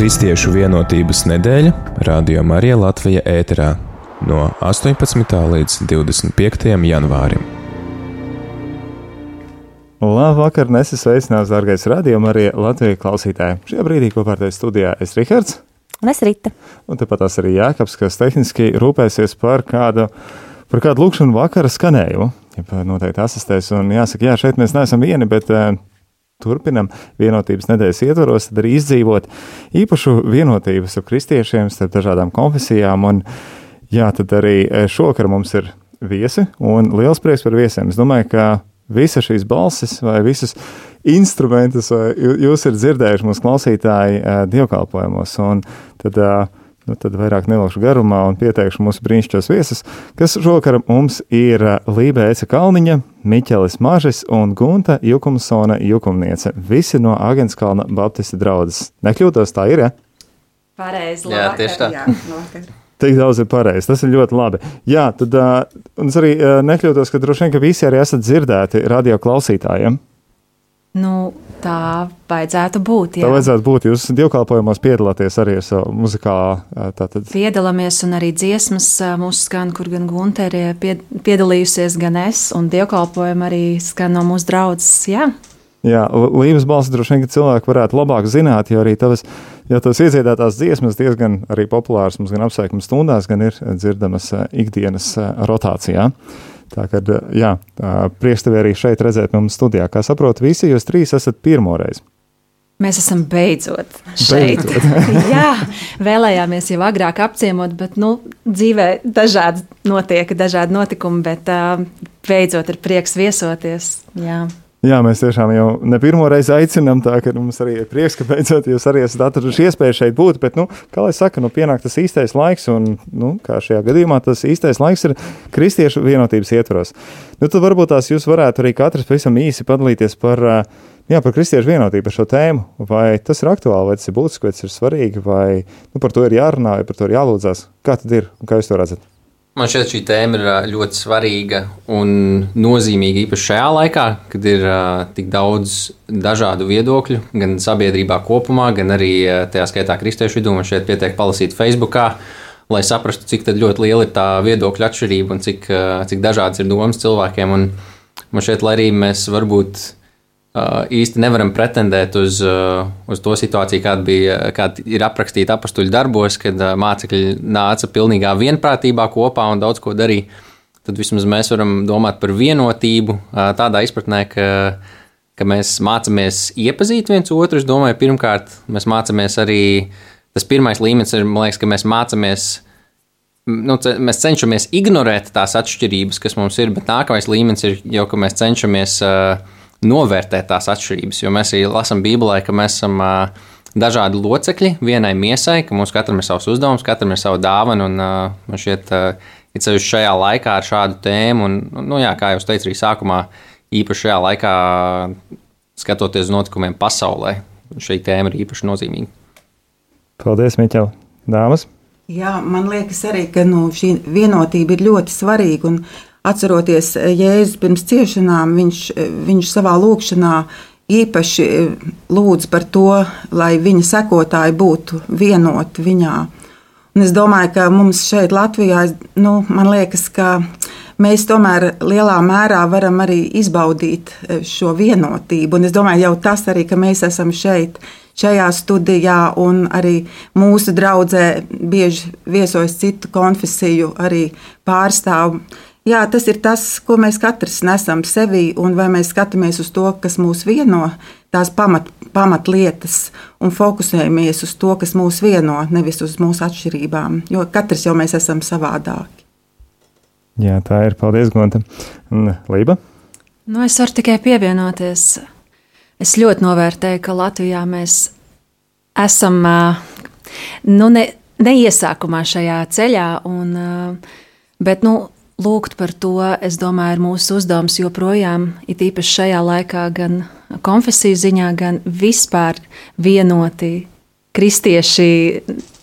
Kristiešu vienotības nedēļa Radio Marija Latvija ēterā no 18. līdz 25. janvārim. Labvakar, nesis sveicināts, dārgais radio Marija Latvija klausītāji. Šajā brīdī kopā ar tevi studijā es Rihards. Un es Rita. Un tepat tās arī Jākaps, kas tehniski rūpēsies par kādu, par kādu lūkšanu vakara skanējumu. Ja noteikti asistēs. Un jāsaka, jā, šeit mēs neesam vieni, bet turpinam vienotības nedēļas ietvaros, tad arī izdzīvot īpašu vienotību starp kristiešiem, starp dažādām konfesijām. Un, jā, tad arī e, šokar mums ir viesi un liels prieks par viesiem. Es domāju, ka visas šīs balsis vai visas instrumentus jūs ir dzirdējuši mūsu klausītāji e, dievkalpojumos. Un tad uh, Nu, tad vairāk nelaušu garumā un pieteikšu mūsu brīnišķīgos viesus, kas šovakar mums ir Lībe Ece Kalniņa, Miķelis Mažis un Gunta Jukumsona Jukumniece. Visi no Agenskalna Baptista draudzes. Nekļūtos, tā ir, ja? Pareizi, jā, tieši tā. Jā, Tik daudz ir pareizi. Tas ir ļoti labi. Jā, tad uh, es arī uh, nekļūtos, ka droši vien, ka visi arī esat dzirdēti radio klausītājiem. Nu, tā vajadzētu būt. Jā. Tā vajadzētu būt. Jūs dievkalpojumos piedalāties arī muzikālu. Tātad. Piedalāmies un arī dziesmas mūsu skan, kur gan Gunte ir piedalījusies, gan es, un dievkalpojumi arī skan no mūsu draudzes. Jā. Jā, Līves balss droši vien, cilvēki varētu labāk zināt, jo arī tavas, ja tavas iedziedātās dziesmas diezgan arī populāras mums gan apsveikuma stundās, gan ir dzirdamas ikdienas rotācijā. Tā kā, jā, prieks tevi arī šeit redzēt mums studijā. Kā saprotu, visi jūs trīs esat pirmoreiz. Mēs esam beidzot šeit. Beidzot. jā, vēlējāmies jau agrāk apciemot, bet nu, dzīvē dažādi notiek, dažādi notikumi, bet uh, beidzot ir prieks viesoties. Jā. Jā, mēs tiešām jau ne pirmo reizi aicinām, tā ka mums arī ir prieks, ka beidzot jūs arī esat atraduši iespēju šeit būt. Bet, nu, kā lai saka, nu, pienāk tas īstais laiks, un, nu, kā šajā gadījumā, tas īstais laiks ir kristiešu vienotības ietvaros. Nu, tad varbūt tās jūs varētu arī katrs pavisam īsi padalīties par, jā, par kristiešu vienotību, par šo tēmu. Vai tas ir aktuāli, vai tas ir būtiski, vai tas ir svarīgi, vai nu, par to ir jārunā, vai par to ir jālūdzās. Kā tad ir un kā jūs to redzat? Man šķiet, šī tēma ir ļoti svarīga un nozīmīga īpaši šajā laikā, kad ir uh, tik daudz dažādu viedokļu, gan sabiedrībā kopumā, gan arī uh, tajā skaitā kristiešu vidū. Man šeit pietiek palasīt Facebookā, lai saprastu, cik ļoti liela ir tā viedokļa atšķirība un cik, uh, cik dažādas ir domas cilvēkiem. Un man šķiet, lai arī mēs varbūt īsti nevaram pretendēt uz, uh, uz to situāciju, kāda bija kāda ir aprakstīta apakstuļu darbos, kad uh, mācekļi nāca pilnīgā vienprātībā kopā un daudz ko darīja. Tad vismaz mēs varam domāt par vienotību tādā izpratnē, ka, ka mēs mācāmies iepazīt viens otru. Es domāju, pirmkārt, mēs mācāmies arī tas pirmais līmenis, ir, liekas, ka mēs mācāmies. Nu, mēs cenšamies ignorēt tās atšķirības, kas mums ir, bet nākamais līmenis ir jau, ka mēs cenšamies uh, novērtēt tās atšķirības. Jo mēs arī lasām Bībelē, ka mēs esam dažādi locekļi vienai miesai, ka mums katram ir savs uzdevums, katram ir sava dāvana. Un man šķiet, ir ceļš šajā laikā ar šādu tēmu, un, nu, jā, kā jau teicu, arī sākumā, īpaši šajā laikā, skatoties uz notikumiem pasaulē, šī tēma ir īpaši nozīmīga. Paldies, Miķel! Dāmas! Jā, man liekas arī, ka nu, šī vienotība ir ļoti svarīga. Un, uh, Atceroties eh, Jēzus pirms ciešanām, viņš, eh, viņš savā lūkšanā īpaši eh, lūdz par to, lai viņa sekotāji būtu vienoti viņā. Un es domāju, ka mums šeit, Latvijā, nu, man liekas, ka mēs tomēr lielā mērā varam arī izbaudīt šo vienotību. Un es domāju, jau tas arī, ka mēs esam šeit, šajā studijā, un arī mūsu draudzē bieži viesojas citu konfesiju pārstāvju Jā, tas ir tas, ko mēs katrs nesam sevī, un vai mēs skatāmies uz to, kas mūs vieno, tās pamat, pamatlietas, un fokusējamies uz to, kas mūs vieno, nevis uz mūsu atšķirībām, jo katrs jau mēs esam savādāki. Jā, tā ir. Paldies, Gonta. Lība? Nu, es varu tikai pievienoties. Es ļoti novērtēju, ka Latvijā mēs esam nu, ne, neiesākumā šajā ceļā, un, bet nu, lūgt par to, es domāju, ir mūsu uzdevums joprojām, it īpaši šajā laikā, gan konfesiju ziņā, gan vispār vienoti kristieši.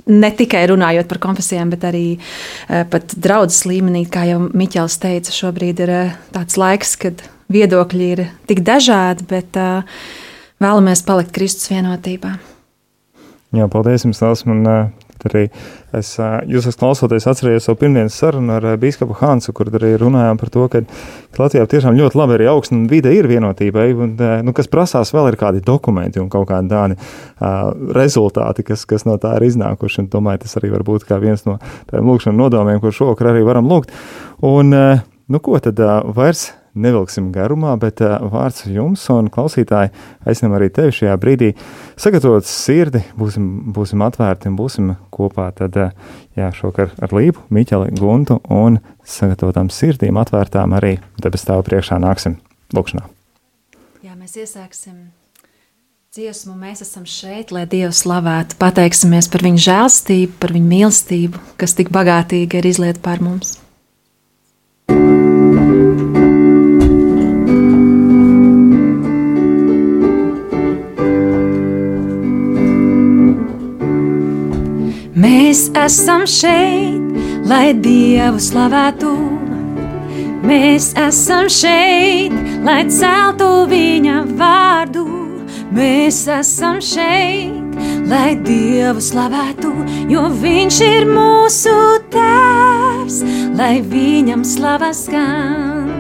Ne tikai runājot par konfesijām, bet arī uh, pat draudzes līmenī, kā jau Miķels teica, šobrīd ir uh, tāds laiks, kad viedokļi ir tik dažādi, bet uh, vēlamies palikt Kristus vienotībā. Jā, paldies jums, Tās. Man arī es, jūs esat klausoties, atcerējos savu pirmdienas sarunu ar Bīskapu Hansu, kur arī runājām par to, ka, Latvijā tiešām ļoti labi arī augsta vide ir vienotībai, un, nu, kas prasās vēl ir kādi dokumenti un kaut kādi tādi uh, rezultāti, kas, kas no tā ir iznākuši, un domāju, tas arī var būt kā viens no tādiem lūkšanu nodomiem, ko šovakar arī varam lūgt. Un, uh, nu ko tad uh, vairs nevilksim garumā, bet uh, vārds jums un klausītāji aicinam arī tevi šajā brīdī sagatavot sirdi, būsim, būsim atvērti un būsim kopā tad, uh, jā, šokar ar Lību, Miķeli, Guntu un sagatavotām sirdīm atvērtām arī debes tāvu priekšā nāksim lūkšanā. Jā, mēs iesāksim dziesmu, mēs esam šeit, lai Dievu slavētu, pateiksimies par viņu žēlstību, par viņu mīlestību, kas tik bagātīgi ir izliet pār mums. Mēs esam šeit, lai Dievu slavētu. Mēs esam šeit, lai celtu viņa vārdu. Mēs esam šeit, lai Dievu slavētu, jo Viņš ir mūsu tēvs, lai Viņam slavas skan.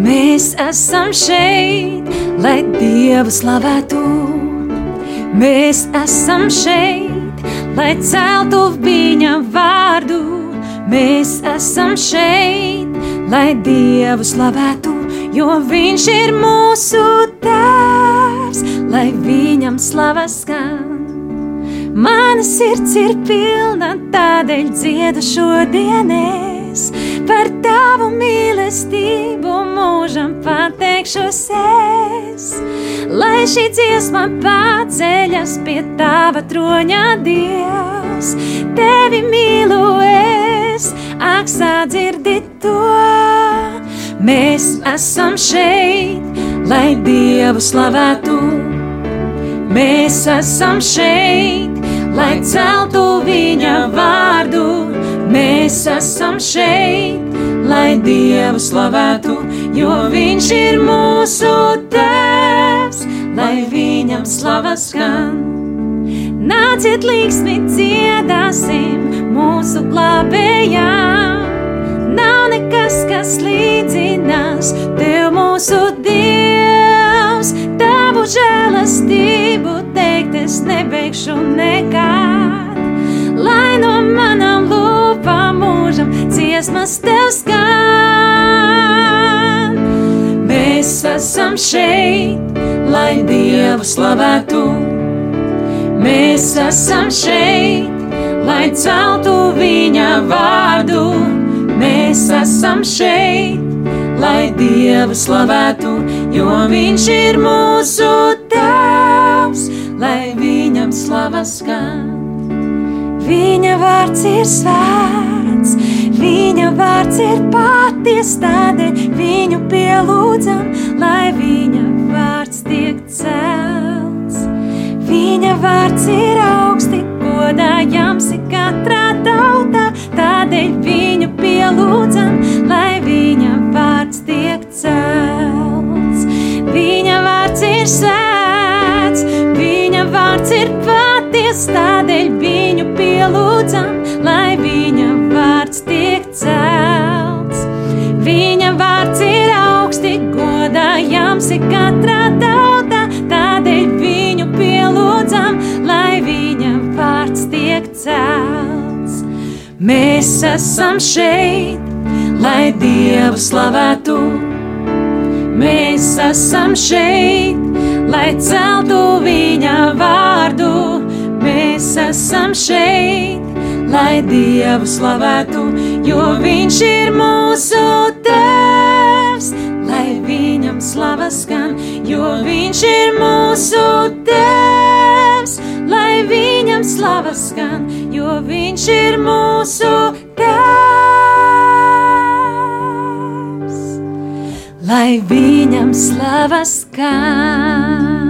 Mēs esam šeit, lai Dievu slavētu. Mēs esam šeit lai celtu viņa vārdu. Mēs esam šeit, lai Dievu slavētu, jo Viņš ir mūsu tēvs, lai Viņam slavas skan. Mana sirds ir pilna, tādēļ dziedu šodienēs par tavu mīlestību mūžam pateikšos es. Lai šī dziesma paceļas pie tava troņa, Dievs, tevi mīlu es, ak, sadzirdi to. Mēs esam šeit, lai Dievu slavētu. Mēs esam šeit, lai celtu viņa vārdu Mēs esam šeit, lai Dievu slavētu, jo Viņš ir mūsu tēvs, lai Viņam slavas skan. Nāciet līgsmi dziedāsim mūsu glābējām. Nav nekas, kas līdzinās Tev mūsu Dievs, Tavu žēlastību teikt es nebeigšu nekad. Lai no manām mūžam dziesmas tev skan. Mēs esam šeit, lai Dievu slavētu. Mēs esam šeit, lai celtu viņa vārdu. Mēs esam šeit, lai Dievu slavētu, jo Viņš ir mūsu tēvs, lai viņam slavas skan. Viņa vārds ir svēts, viņa vārds ir patiesa, tādēļ viņu pielūdzam, lai viņa vārds tiek celts. Viņa vārds ir augsti, godājams ir katrā tautā, tādēļ viņu pielūdzam, lai viņa vārds tiek celts. Viņa vārds ir svēts, viņa vārds ir patiesa, tādēļ viņu pielūdzam, lai viņa vārds tiek celts. Viņa vārds ir augsti godājams ir katrā tautā, tādēļ viņu pielūdzam, lai viņa vārds tiek celts. Mēs esam šeit, lai Dievu slavētu. Mēs esam šeit, lai celtu viņa vārdu Mēs esam šeit, lai Dievu slavētu, jo Viņš ir mūsu Tēvs, lai Viņam slavas skan, jo Viņš ir mūsu Tēvs, lai Viņam slavas skan, jo Viņš ir mūsu Tēvs, lai Viņam slavas skan.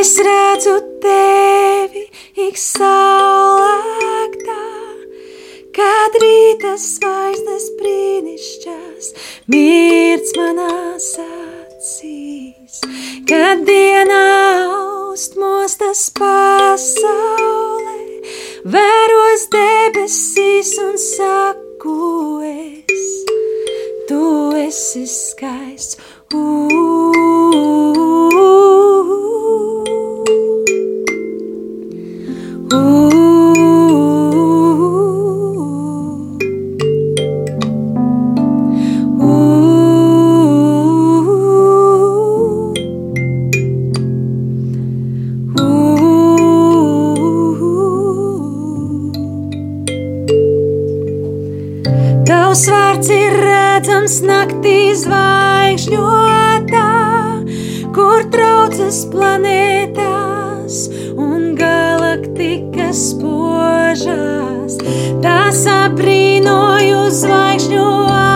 Es redzu tevi ik saulēktā, kad rīta zvaigznes brīnišķīgi. mirts manās acīs, kad dienā aust mostas pasaulē, vēros debesīs un saku es, tu esi skaists. Ooh. Tavs vārds ir redzams naktī zvaigžņotā, kur traucas planētās naktī, kas spožās, tās aprīnoju zvaigžņu.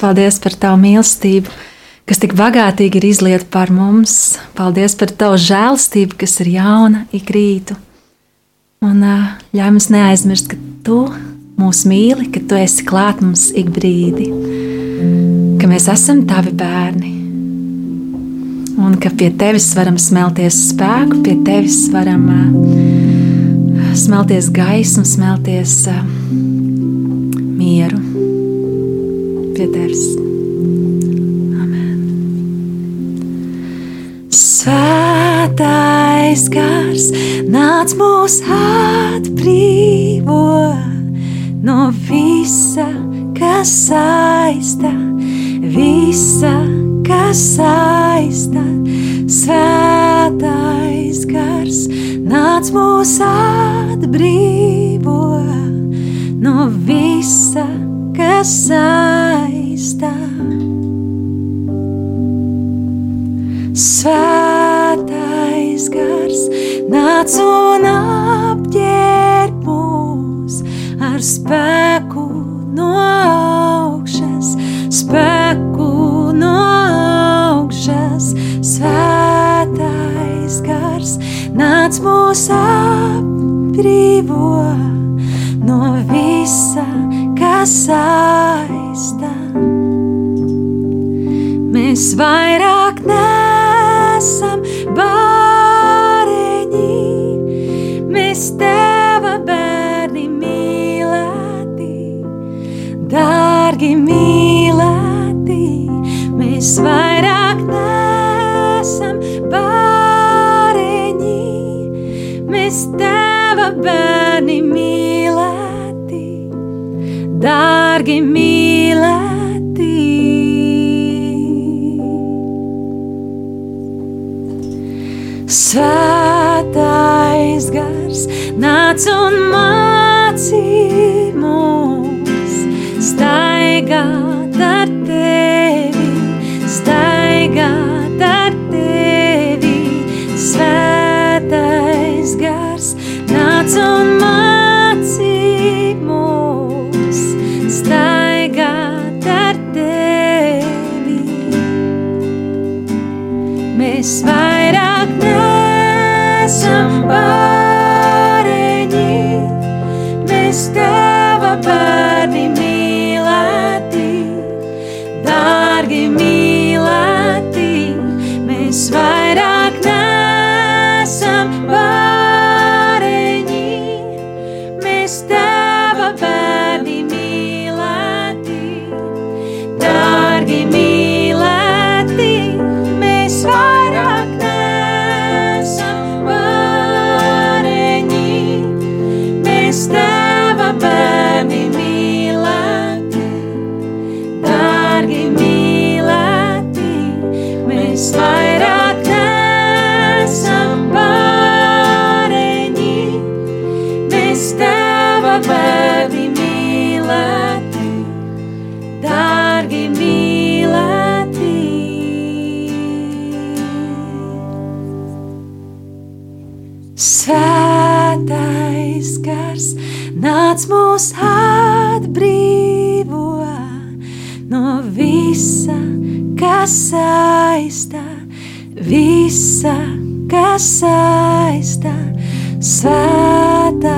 Paldies par tavu mīlestību, kas tik bagātīgi ir izlieta par mums. Paldies par tavu žēlstību, kas ir jauna ik rītu. Un ļauj mums neaizmirst, ka tu mūs mīli, ka tu esi klāt mums ik brīdi, ka mēs esam tavi bērni. Un ka pie tevis varam smelties spēku, pie tevis varam uh, smelties gaismu, smelties uh, mieru tevis. Amen. Svētais gars nāc mūs atbrīvo no visa, kas saista, visa, kas saista. Svētais nāc mūs atbrīvo no visa, kas saistā. Svētais gars nāc un apģērb mūs ar spēku no augšas, spēku no augšas. Svētais gars nāc mūs apbrīvo no visa, kas saistā. Vairāk neesam esam bāreņi, mēs teva bērni mīlēti, dārgi mīlēti, mēs vairāk nesam bāreņi, mēs teva bērni mīlēti, dārgi mīlēti. Svētais gars nāc un mācī mūs staigāt ar tevi, staigāt ar tevi. Svētais gars nāc un mācī visa, kas saistā. Svētais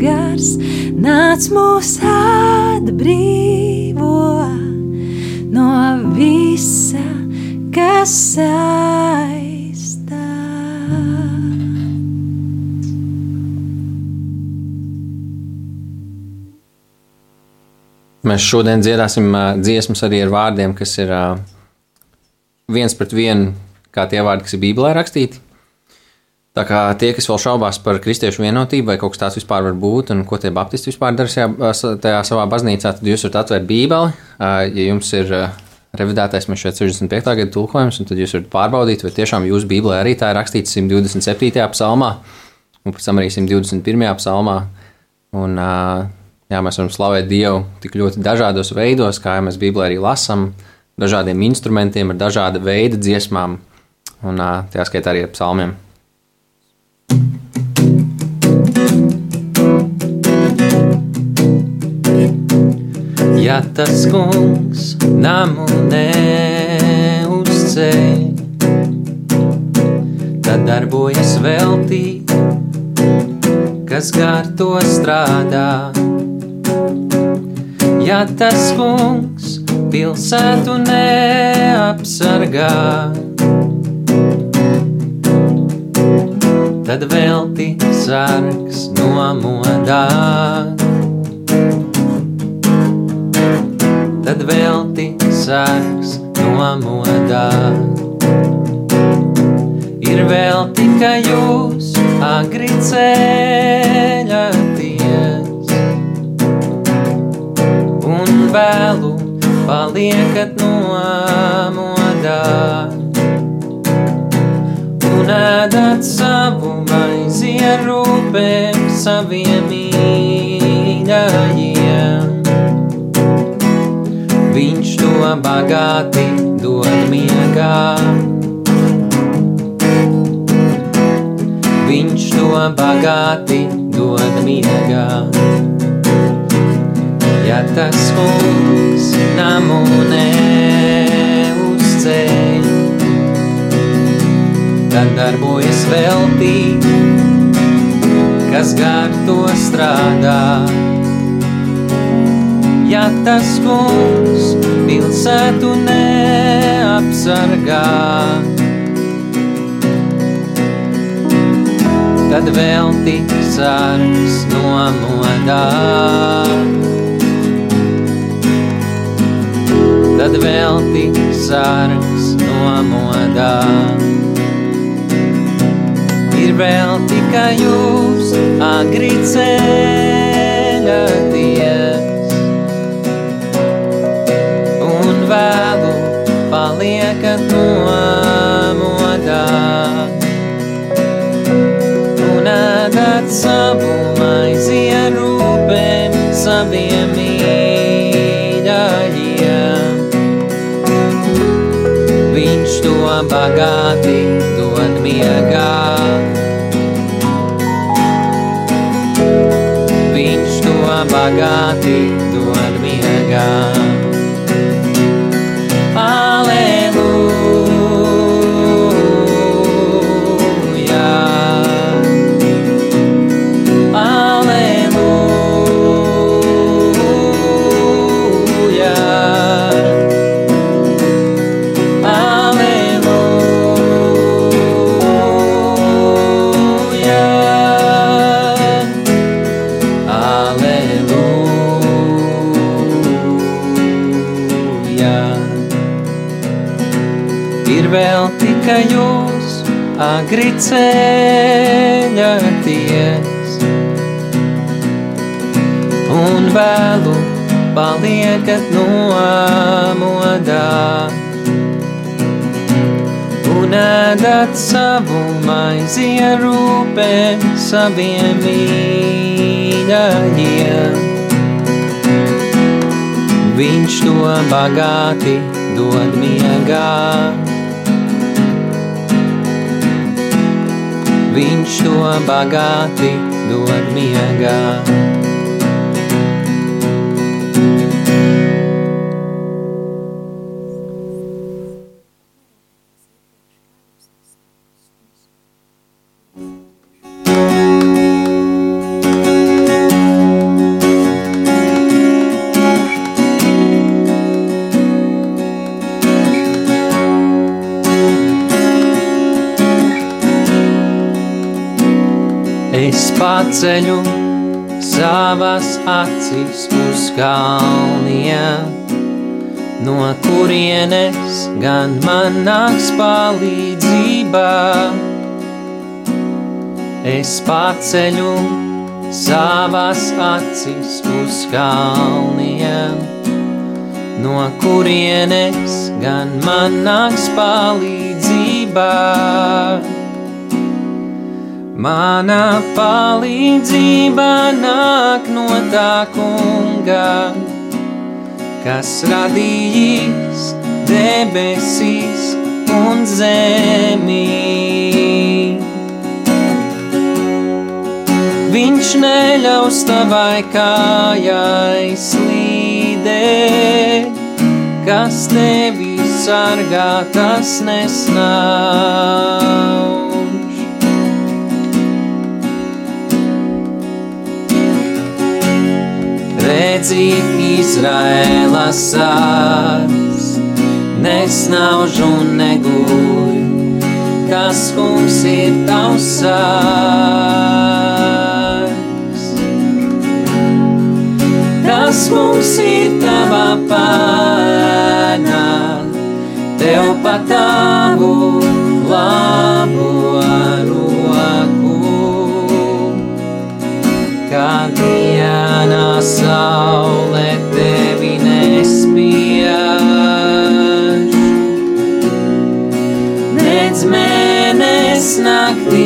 gars nāc mūs atbrīvo no visa, kas saistā. Mēs šodien dziedāsim dziesmas arī ar vārdiem, kas ir viens pret vienu, kā tie vārdi, kas ir Bībelē rakstīti. Tā kā tie, kas vēl šaubās par kristiešu vienotību, vai kaut kas tāds vispār var būt, un ko tie baptisti vispār dara šajā, tajā savā baznīcā, tad jūs varat atvērt Bībeli. Ja jums ir revidētais mēs šeit 65. gada tulkojums, tad jūs varat pārbaudīt, vai tiešām jūsu Bībelē arī tā ir rakstīts 127. psalmā, un pēc tam arī 121. psalmā. Un, jā, mēs varam slavēt Dievu tik ļoti dažādos veidos, kā mēs Bībelē arī lasām, dažādiem instrumentiem, ar dažāda veida dziesmām, un tajā skaitā arī ar psalmiem. Ja tas kungs namu neuzceļ, tad darbojas veltī, kas gar to strādā. Ja tas kungs pilsētu neapsargā, tad velti sargs nomodā. Tad velti sargs nomodā. Ir vēl tikai jūs, agri ceļaties, un vēlu paliekat nomodā. Ēdat savu maizi ar rūpēm saviem mīļajiem. Viņš to bagāti dod miegā. Viņš to bagāti dod miegā. Ja tas kungs namu neuzceļ, tad darbojas veltīt, kas gar to strādā. Ja tas kungs pilsētu neapsargā, tad vēl tik sargs nomodā. Tad vēl tik sargs nomodā. Vēl tikai jūs, agri ceļaties, un vēlu paliekat nomodā ēdat savu maizi ar rūpēm saviem mīļajiem. Viņš to bagāti dod miegā. Bagāti dod miegā. Tikai jūs agri ceļaties, un vēlu paliekat nomodā, un ēdat savu maizi ar rūpēm saviem mīļajiem. Viņš to bagāti dod miegā. Viņš to bagāti dod miegā. Paceļu savas acis uz kalniem, no kurienes gan man nāks palīdzība. Es paceļu savas acis uz kalniem, no kurienes gan man nāks palīdzība. Mana palīdzība nāk no tā kunga, kas radījis debesis un zemi. Viņš neļaus tavai kājai slīdēt, kas tevi sargā, tas nesnāv. Redzi Izraēla sārs, nesnauž un neguļ, kas kungs ir tavs sārs. Tas kungs ir tava pēna, tev pa tavu saule tevi nespiež. Nedz mēnesis nes naktī.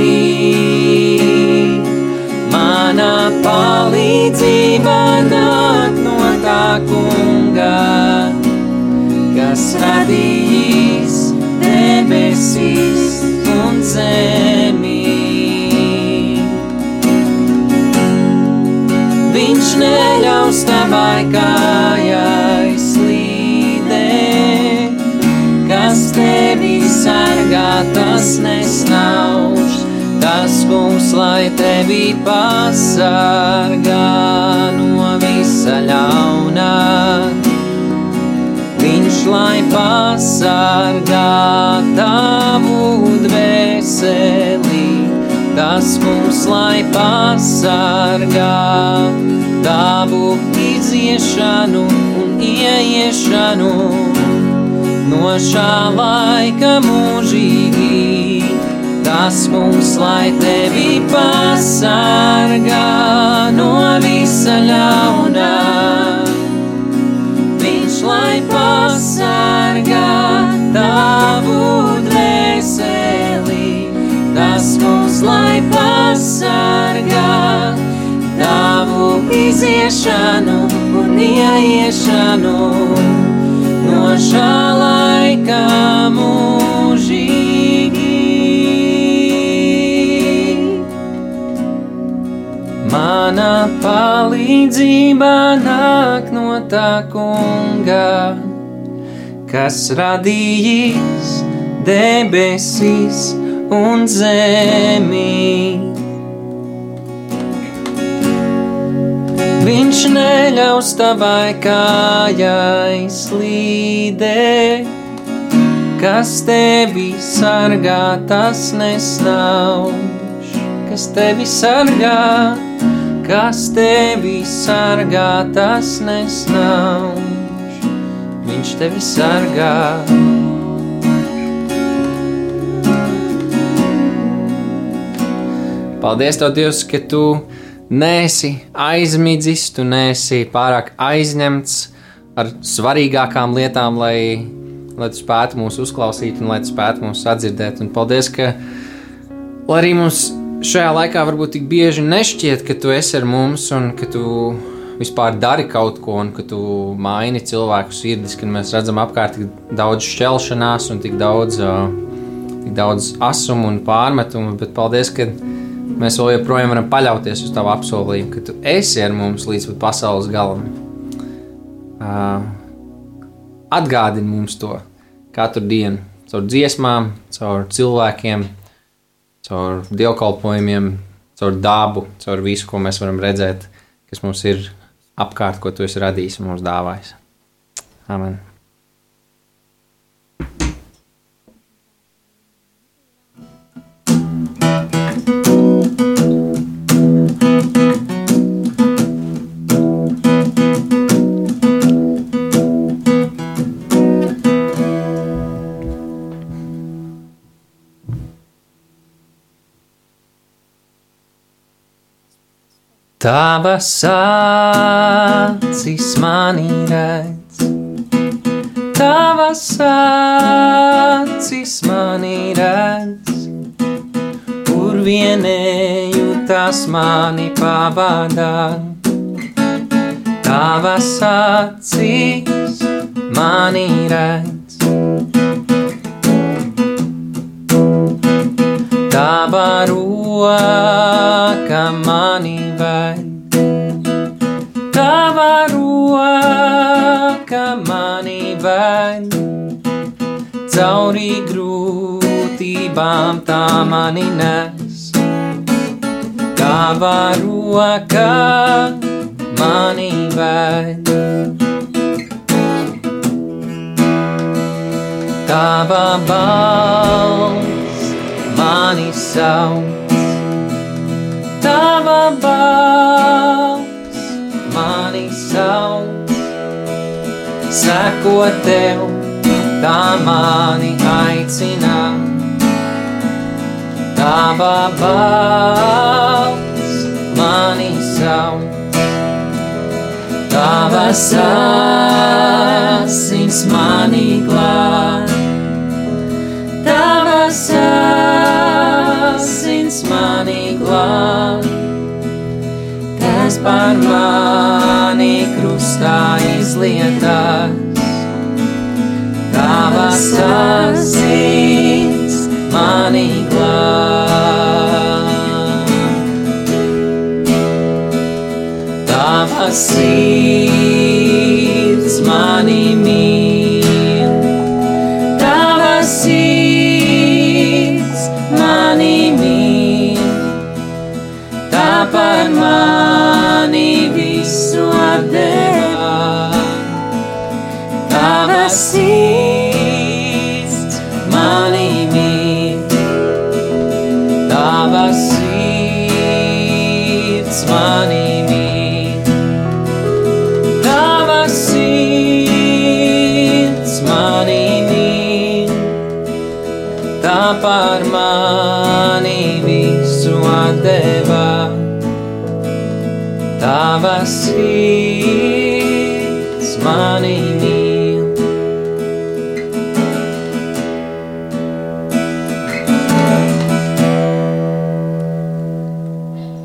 Mana palīdzība nāk no tā kunga, kas radījis tavai kājai slīdēt, kas tevi sargā, tas nesnauž. Tas kungs, lai tevi pasargā no visa ļaunā. Viņš lai pasargā tavu dvēseli, tas kungs lai pasargā tavu iziešanu un ieiešanu no šā laika mūžīgi. Tas kungs lai tevi pasargā no visa ļaunā. Viņš lai pasargā tavu iziešanu un ieiešanu no šā laika mūžīgi. Mana palīdzība nāk no tā kunga, kas radījis debesis un zemi. Viņš neļaus tavai kājai slīdēt, kas tevi sargā, tas nesnauž, kas tevi sargā, kas tevi sargā, tas nesnauž. Viņš tevi sargā. Paldies, Tev, Dievs, ka Tu nesi aizmidzis, Tu nesi pārāk aizņemts ar svarīgākām lietām, lai, lai Tu spētu mūs uzklausīt un lai Tu spētu mūs sadzirdēt. Un paldies, ka lai arī mums šajā laikā varbūt tik bieži nešķiet, ka Tu esi ar mums un ka Tu vispār dari kaut ko, un ka tu maini cilvēku sirdis, kad mēs redzam apkārt tik daudz šķelšanās un tik daudz, uh, tik daudz asumu un pārmetumu. Bet paldies, ka mēs vēl joprojām varam paļauties uz tavu apsolījumu, ka tu esi ar mums līdz pat pasaules galam. Uh, atgādini mums to katru dienu, caur dziesmām, caur cilvēkiem, caur dievkalpojumiem, caur dabu, caur visu, ko mēs varam redzēt, kas mums ir apkārt, ko tu esi radījis un mums dāvājis. Amen. Tavas acis mani redz, tavas acis mani redz, kur vienēju tas mani pavadā. Tavas acis mani redz, tava roka mani ved. Tava roka mani ved. Cauri grūtībām tā mani nes. Tava roka mani ved. Tava balss mani sauc. Tava balss mani sauc. Seko tev, tā mani aicina. Tava balss mani sauc. Tavas asins mani glāb. Jēzus mani glāb, tas par mani krustā izlietās. Tavas asins mani glāb. Tavas sirds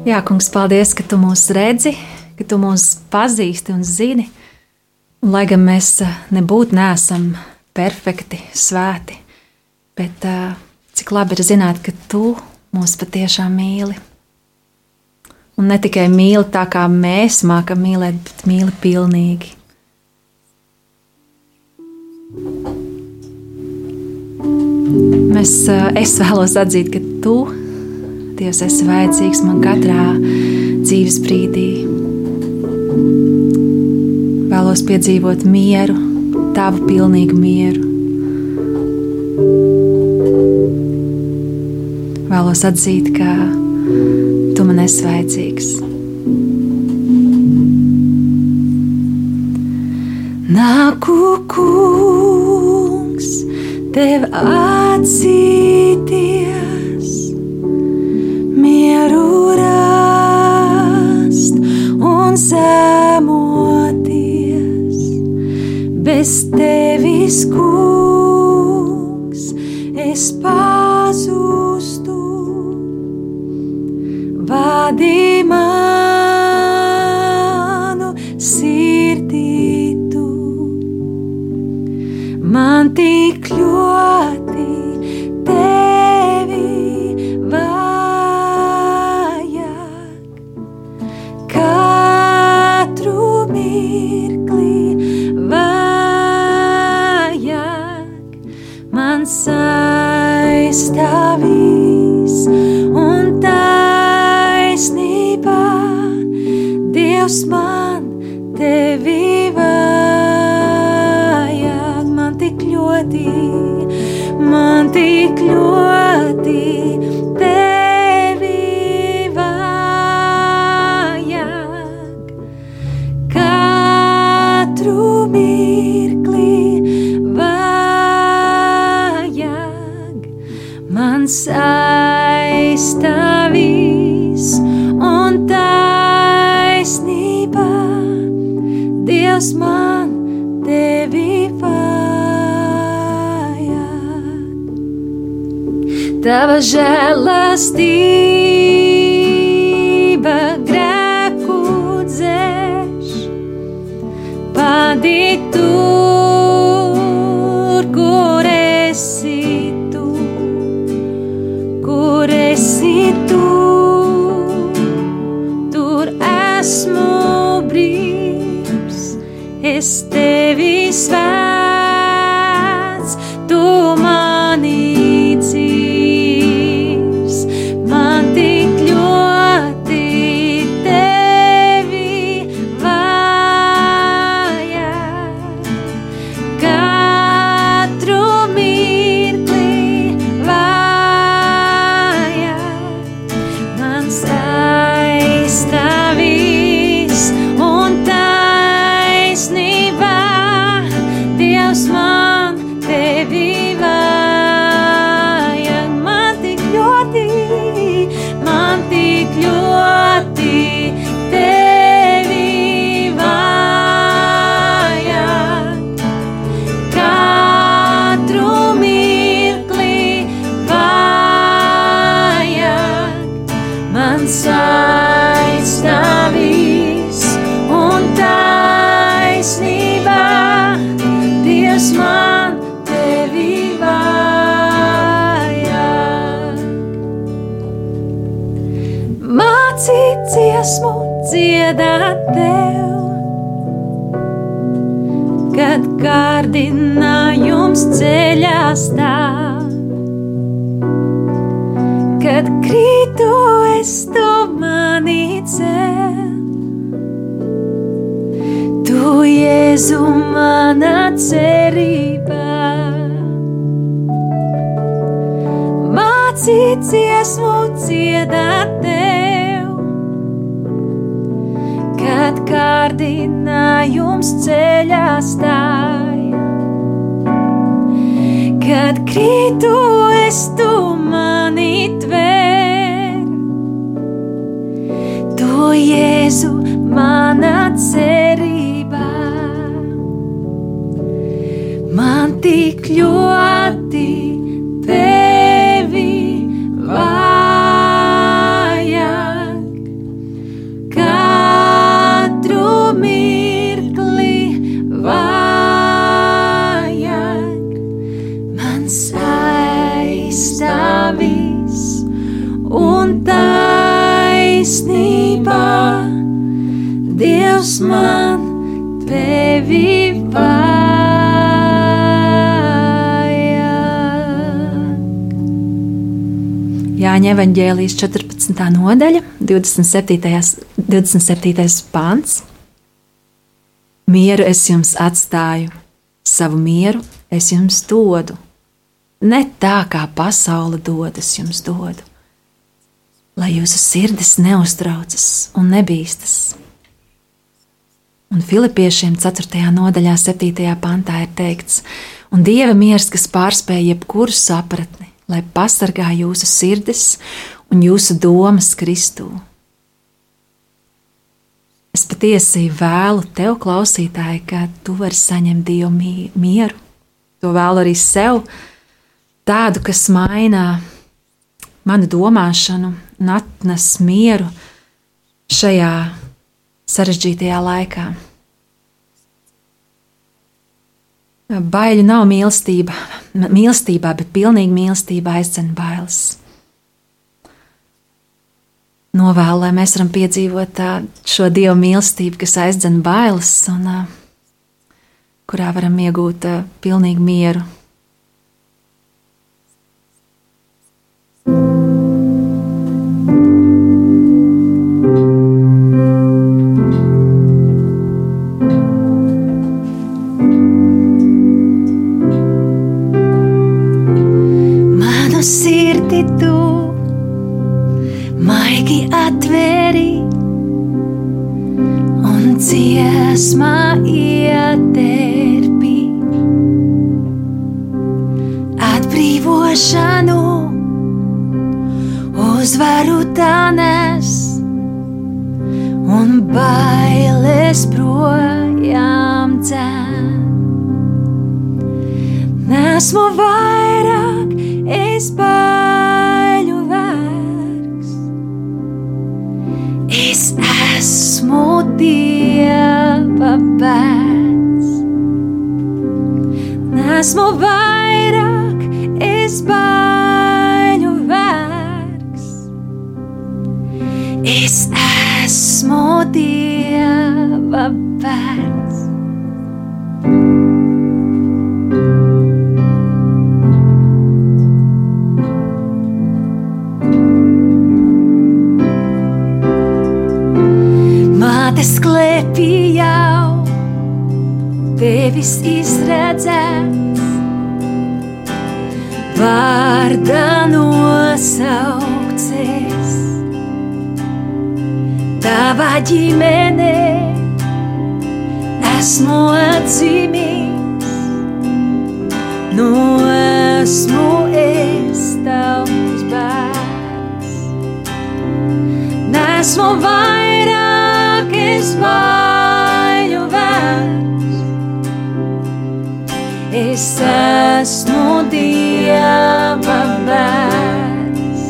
Jā, kungs, paldies, ka tu mūs redzi, ka tu mūs pazīsti un zini. Un, lai gan mēs eh, nebūtu nesam perfekti, svēti, bet uh, cik labi ir zināt, ka tu mūs patiešām mīli. Un ne tikai mīli tā, kā mēs mākam mīlēt, bet mīli pilnīgi. Mēs, uh, es vēlos atzīt, ka tu, Dievs, esi vajadzīgs man katrā dzīves brīdī. Vēlos piedzīvot mieru, tavu pilnīgu mieru. Vēlos atzīt, ka tu man esi vajadzīgs. Nāku kungs, tev atzīties, zemoties. Bez tevis, kungs, tik ļoti Tava žēlastība Jāņa evaņģēlijas 14. nodaļa, 27. 27. pāns. Mieru es jums atstāju, savu mieru es jums dodu. Ne tā kā pasaule dod, es jums dodu, lai jūsu sirdis neuztraucas un nebīstas. Un Filipiešiem 4. nodaļā, 7. pantā ir teikts, un Dieva miers, kas pārspēj jebkuru sapratni, lai pasargā jūsu sirdis un jūsu domas Kristū. Es patiesi vēlu tev, klausītāji, ka tu vari saņemt Dieva mieru. To vēlu arī sev, tādu, kas maina manu domāšanu un atnes mieru šajā sarežģītajā laikā. Baiļu nav mīlestība, mīlestībā, bet pilnīga mīlestība aizdzen bailes. Novēlu, lai mēs varam piedzīvot šo dievu mīlestību, kas aizdzen bailes un kurā varam iegūt pilnīgu mieru. Sirdi tu maigi atvēri un dziesmā ieterpi atbrīvošanu uzvaru tanes un bailes projām dzēn. Nesmu vairāk, es baiļu esmu Dieva bērns. Nesmu vairāk, es baiļu vērks. Es esmu Dieva bērns. Mātes klēpī jau tevis izredzēts, vārdā nosaukties. Tavā ģimenē esmu atzīmīgs, no esmu es tavs bērns. Nesmu vairāk, es baiļu vērts. Es esmu Dieva bērns.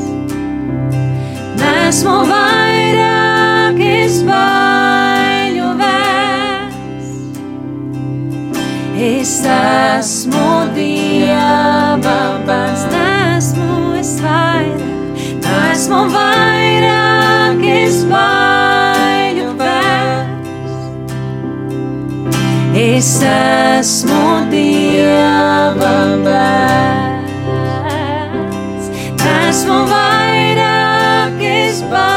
Nesmu vairāk, es baiļu vērts. Es esmu Dieva bērns. Nesmu es vairāk, nesmu vairāk, es baiļu. esmu Dieva bērns. Esmu vairāk, es baiļu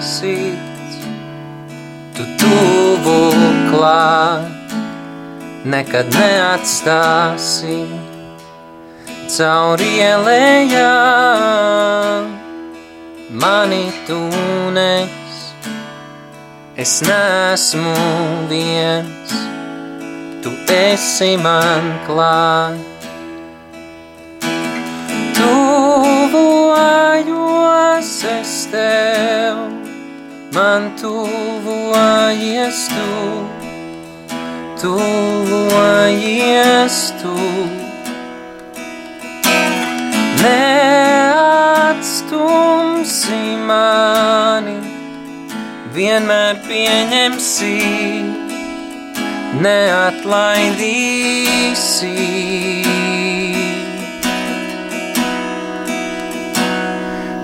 sirds. Tu tuvu klāt, nekad neatstāsi cauri ielējām mani tūnes. Es nesmu viens, tu esi man klāt tuvojos es tev, man tuvojies tu, tuvojies tu. Neatstumsi mani, vienmēr pieņemsi, neatlaidīsi.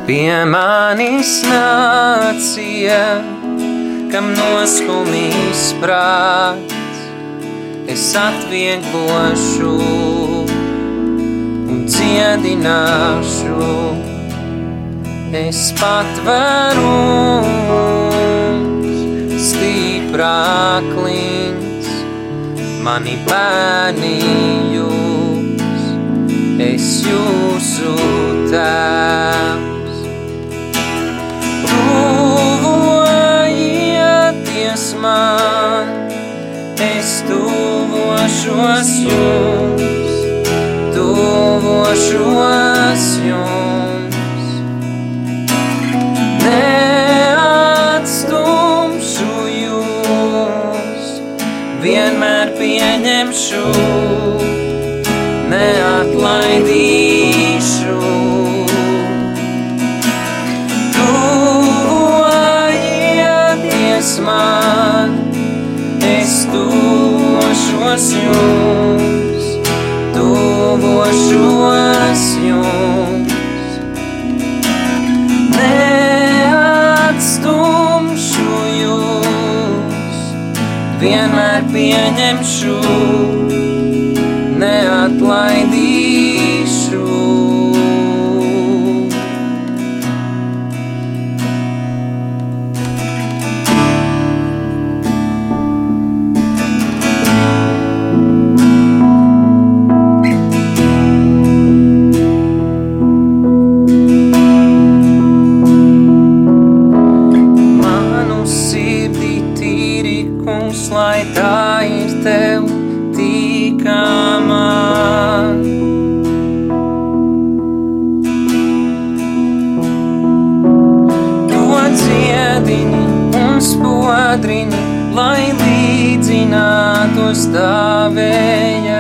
Pie manis nācija, kam noskumīs prāts, es atvieglošu un dziedināšu. Es patveru stiprāklins, mani bērni jūs, es jūsu tēvs. Man, es tuvošos jums, tuvošos jums. Neatstumšu jūs, vienmēr pieņemšu, neatlaidīšu. Vienmēr spuadrini, lai līdzinātos tavējai.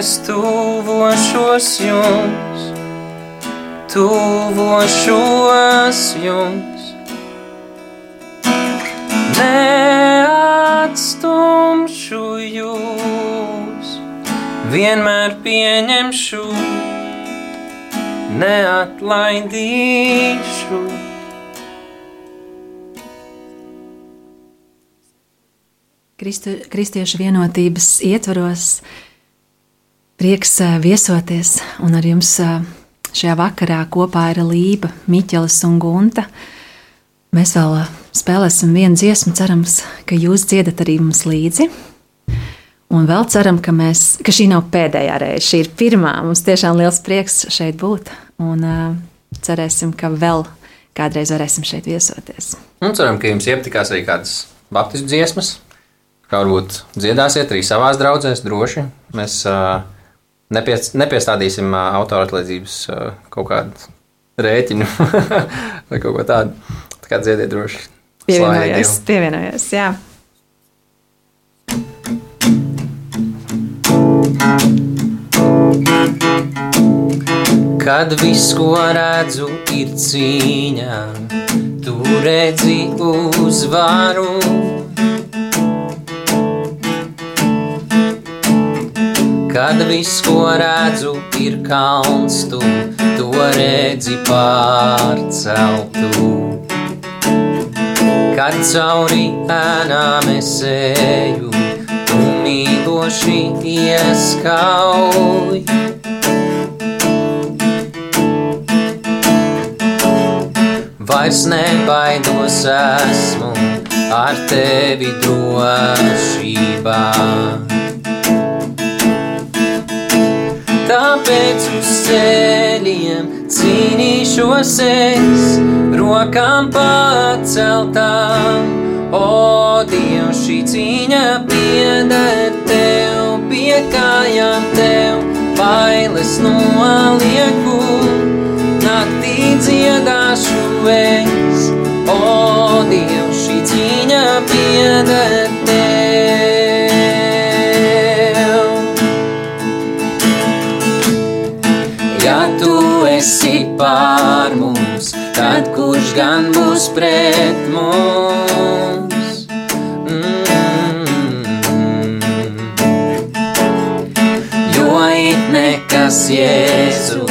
Es tuvošos jums, tuvošos jums. Neatstumšu jūs, vienmēr pieņemšu, neatlaidīšu. Kristu, kristiešu vienotības ietvaros prieks viesoties, un ar jums šajā vakarā kopā ir Lība, Miķelis un Gunta. Mēs vēl spēlēsim vienu dziesmu, cerams, ka jūs dziedat arī mums līdzi. Un vēl ceram, ka, mēs, ka šī nav pēdējā reize, šī ir pirmā. Mums tiešām liels prieks šeit būt, un uh, cerēsim, ka vēl kādreiz varēsim šeit viesoties. Un ceram, ka jums iepatikās arī kādas baptistu dziesmas. Kā varbūt dziedāsiet arī savās draudzēs, droši. Mēs uh, nepies, nepiestādīsim autora atlīdzības kaut kādu rēķinu vai kaut ko tādu. Tā kā dziediet droši. Dievu. pievienojos, jā. Kad viss, ko redzu, ir cīņā, tu redzi uzvaru. Kad viss, ko redzu, ir kalns, tu to redzi pārceltu. Kad cauri ēnām es eju, tu mīloši ieskauj. Vairs nebaidos esmu ar tevi drošībā. Tāpēc uz ceļiem cīnīšos es, rokām paceltām. O, Dievs, šī cīņa pieder tev, pie kājām tev, bailes nolieku. Naktī dziedāšu es, o, Dievs, šī cīņa pieder tev. Kurš gan būs pret mums? Mm. Jo it nekas jēzu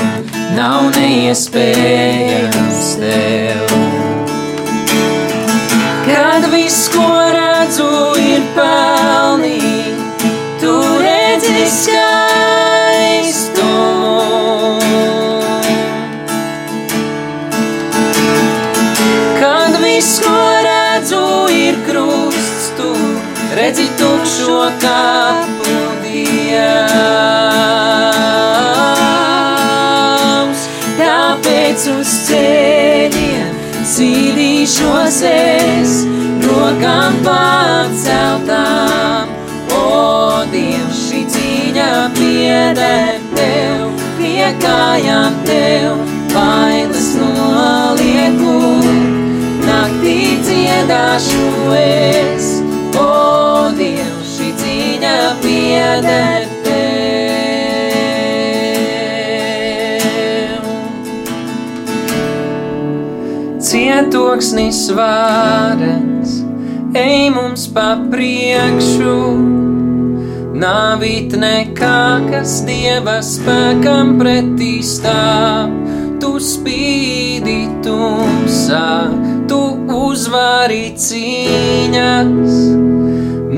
nav neiespējams cīnīšos es, rokām paceltām. O, Dievs, šī cīņa pieder tev, pie kājām tev, bailes nolieku. Naktī dziedāšu es, o, Dievs, šī cīņa pieder cietoksnis vārens, ej mums pa priekšu. Nāvīt nekā, kas dieva spēkam pretī stāv, tu spīdi tumsā, tu uzvari cīņas.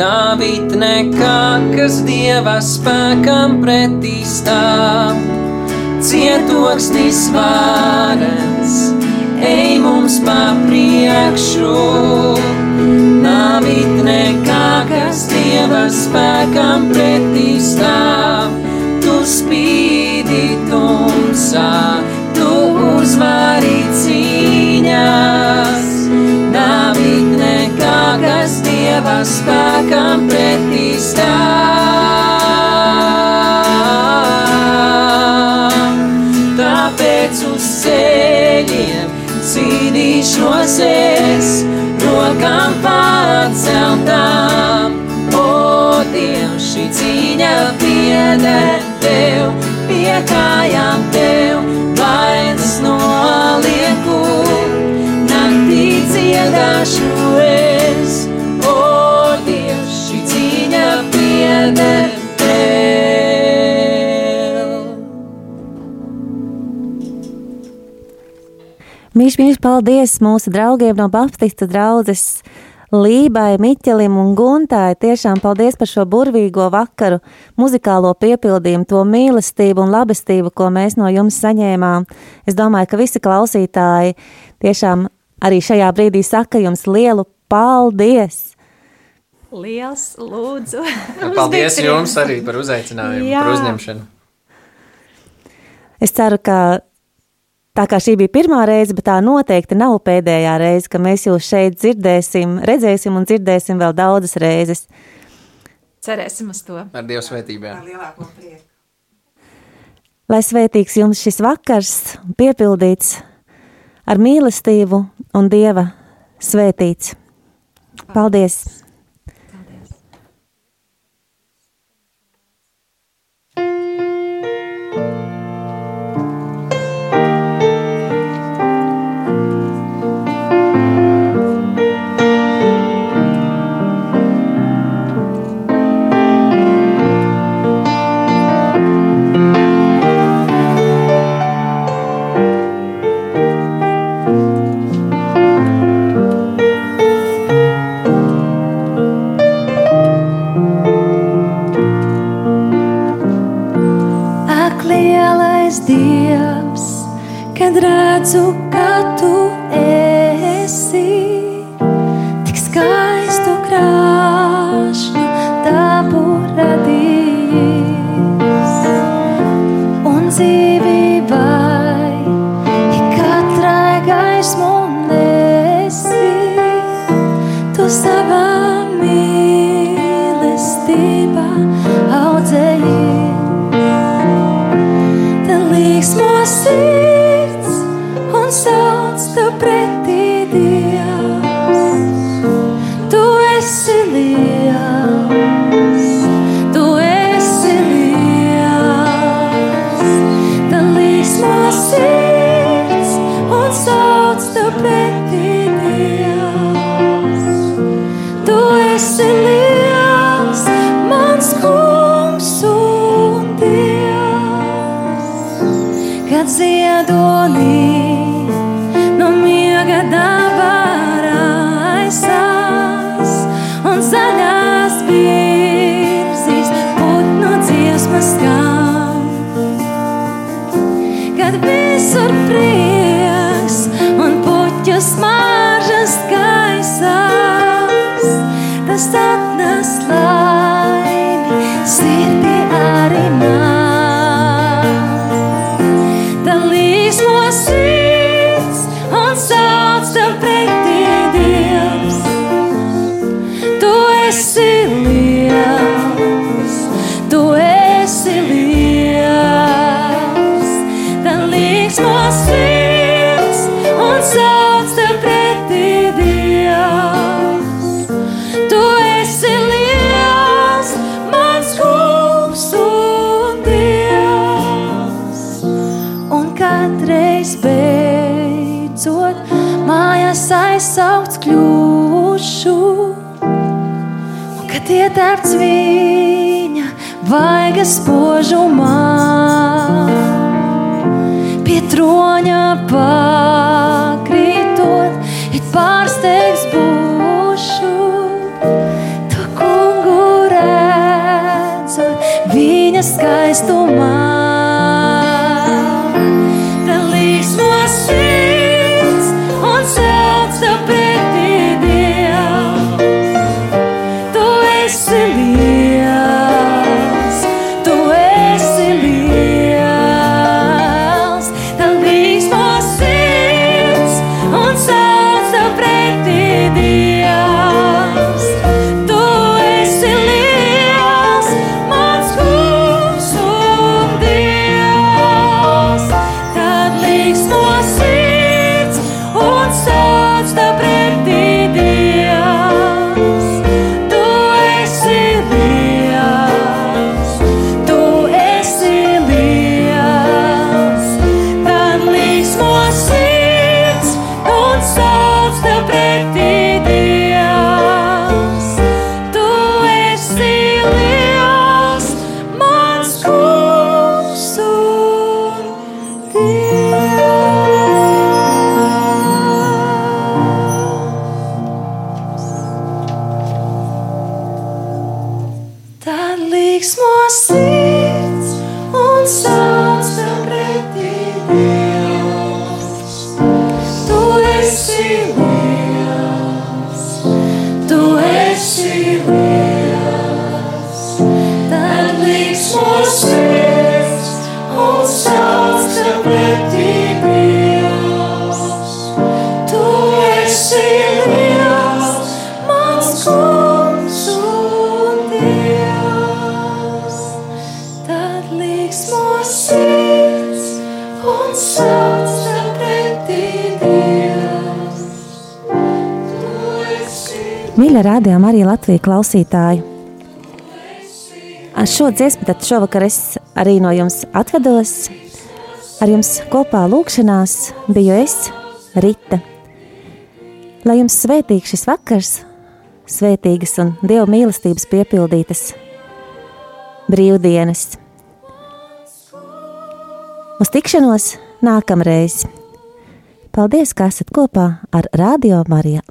Nāvīt nekā, kas dieva spēkam pretī stāv, cietoksnis vārens, mums pa priekšu. Nāvīt nekā, kas dieva spēkam pretī stāv, tu spīdi tumsā, tu uzvari cīņas. Nāvīt nekā, kas dieva spēkam pretī stāv. Pieder tev, pie kājām tev, vainas nolieku, naktī dziedāšu es. O, Dievs, šī cīņa pieder tev. Mīļš, mīļš, paldies mūsu draugiem no Baptistu draudzes Lībai, Miķelim un Guntai. Tiešām paldies par šo burvīgo vakaru, muzikālo piepildījumu, to mīlestību un labestību, ko mēs no jums saņēmām. Es domāju, ka visi klausītāji tiešām arī šajā brīdī saka jums lielu paldies! Liels, lūdzu! Paldies jums arī par uzaicinājumu, Jā. par uzņemšanu. Es ceru, ka tā kā šī bija pirmā reize, bet tā noteikti nav pēdējā reize, ka mēs jūs šeit dzirdēsim, redzēsim un dzirdēsim vēl daudzas reizes. Cerēsim uz to. Ar Dievu svētībām. Lai svētīgs jums šis vakars, piepildīts ar mīlestību un dieva svētīts. Paldies! Ak, klausītāji! Ar šo dziesmu tad šovakar es arī no jums atvedos. Ar jums kopā lūkšanās biju es, Rita. Lai jums svētīgs šis vakars, svētīgas un dievu mīlestības piepildītas brīvdienas. Uz tikšanos nākamreiz! Paldies, ka esat kopā ar Radio Mariju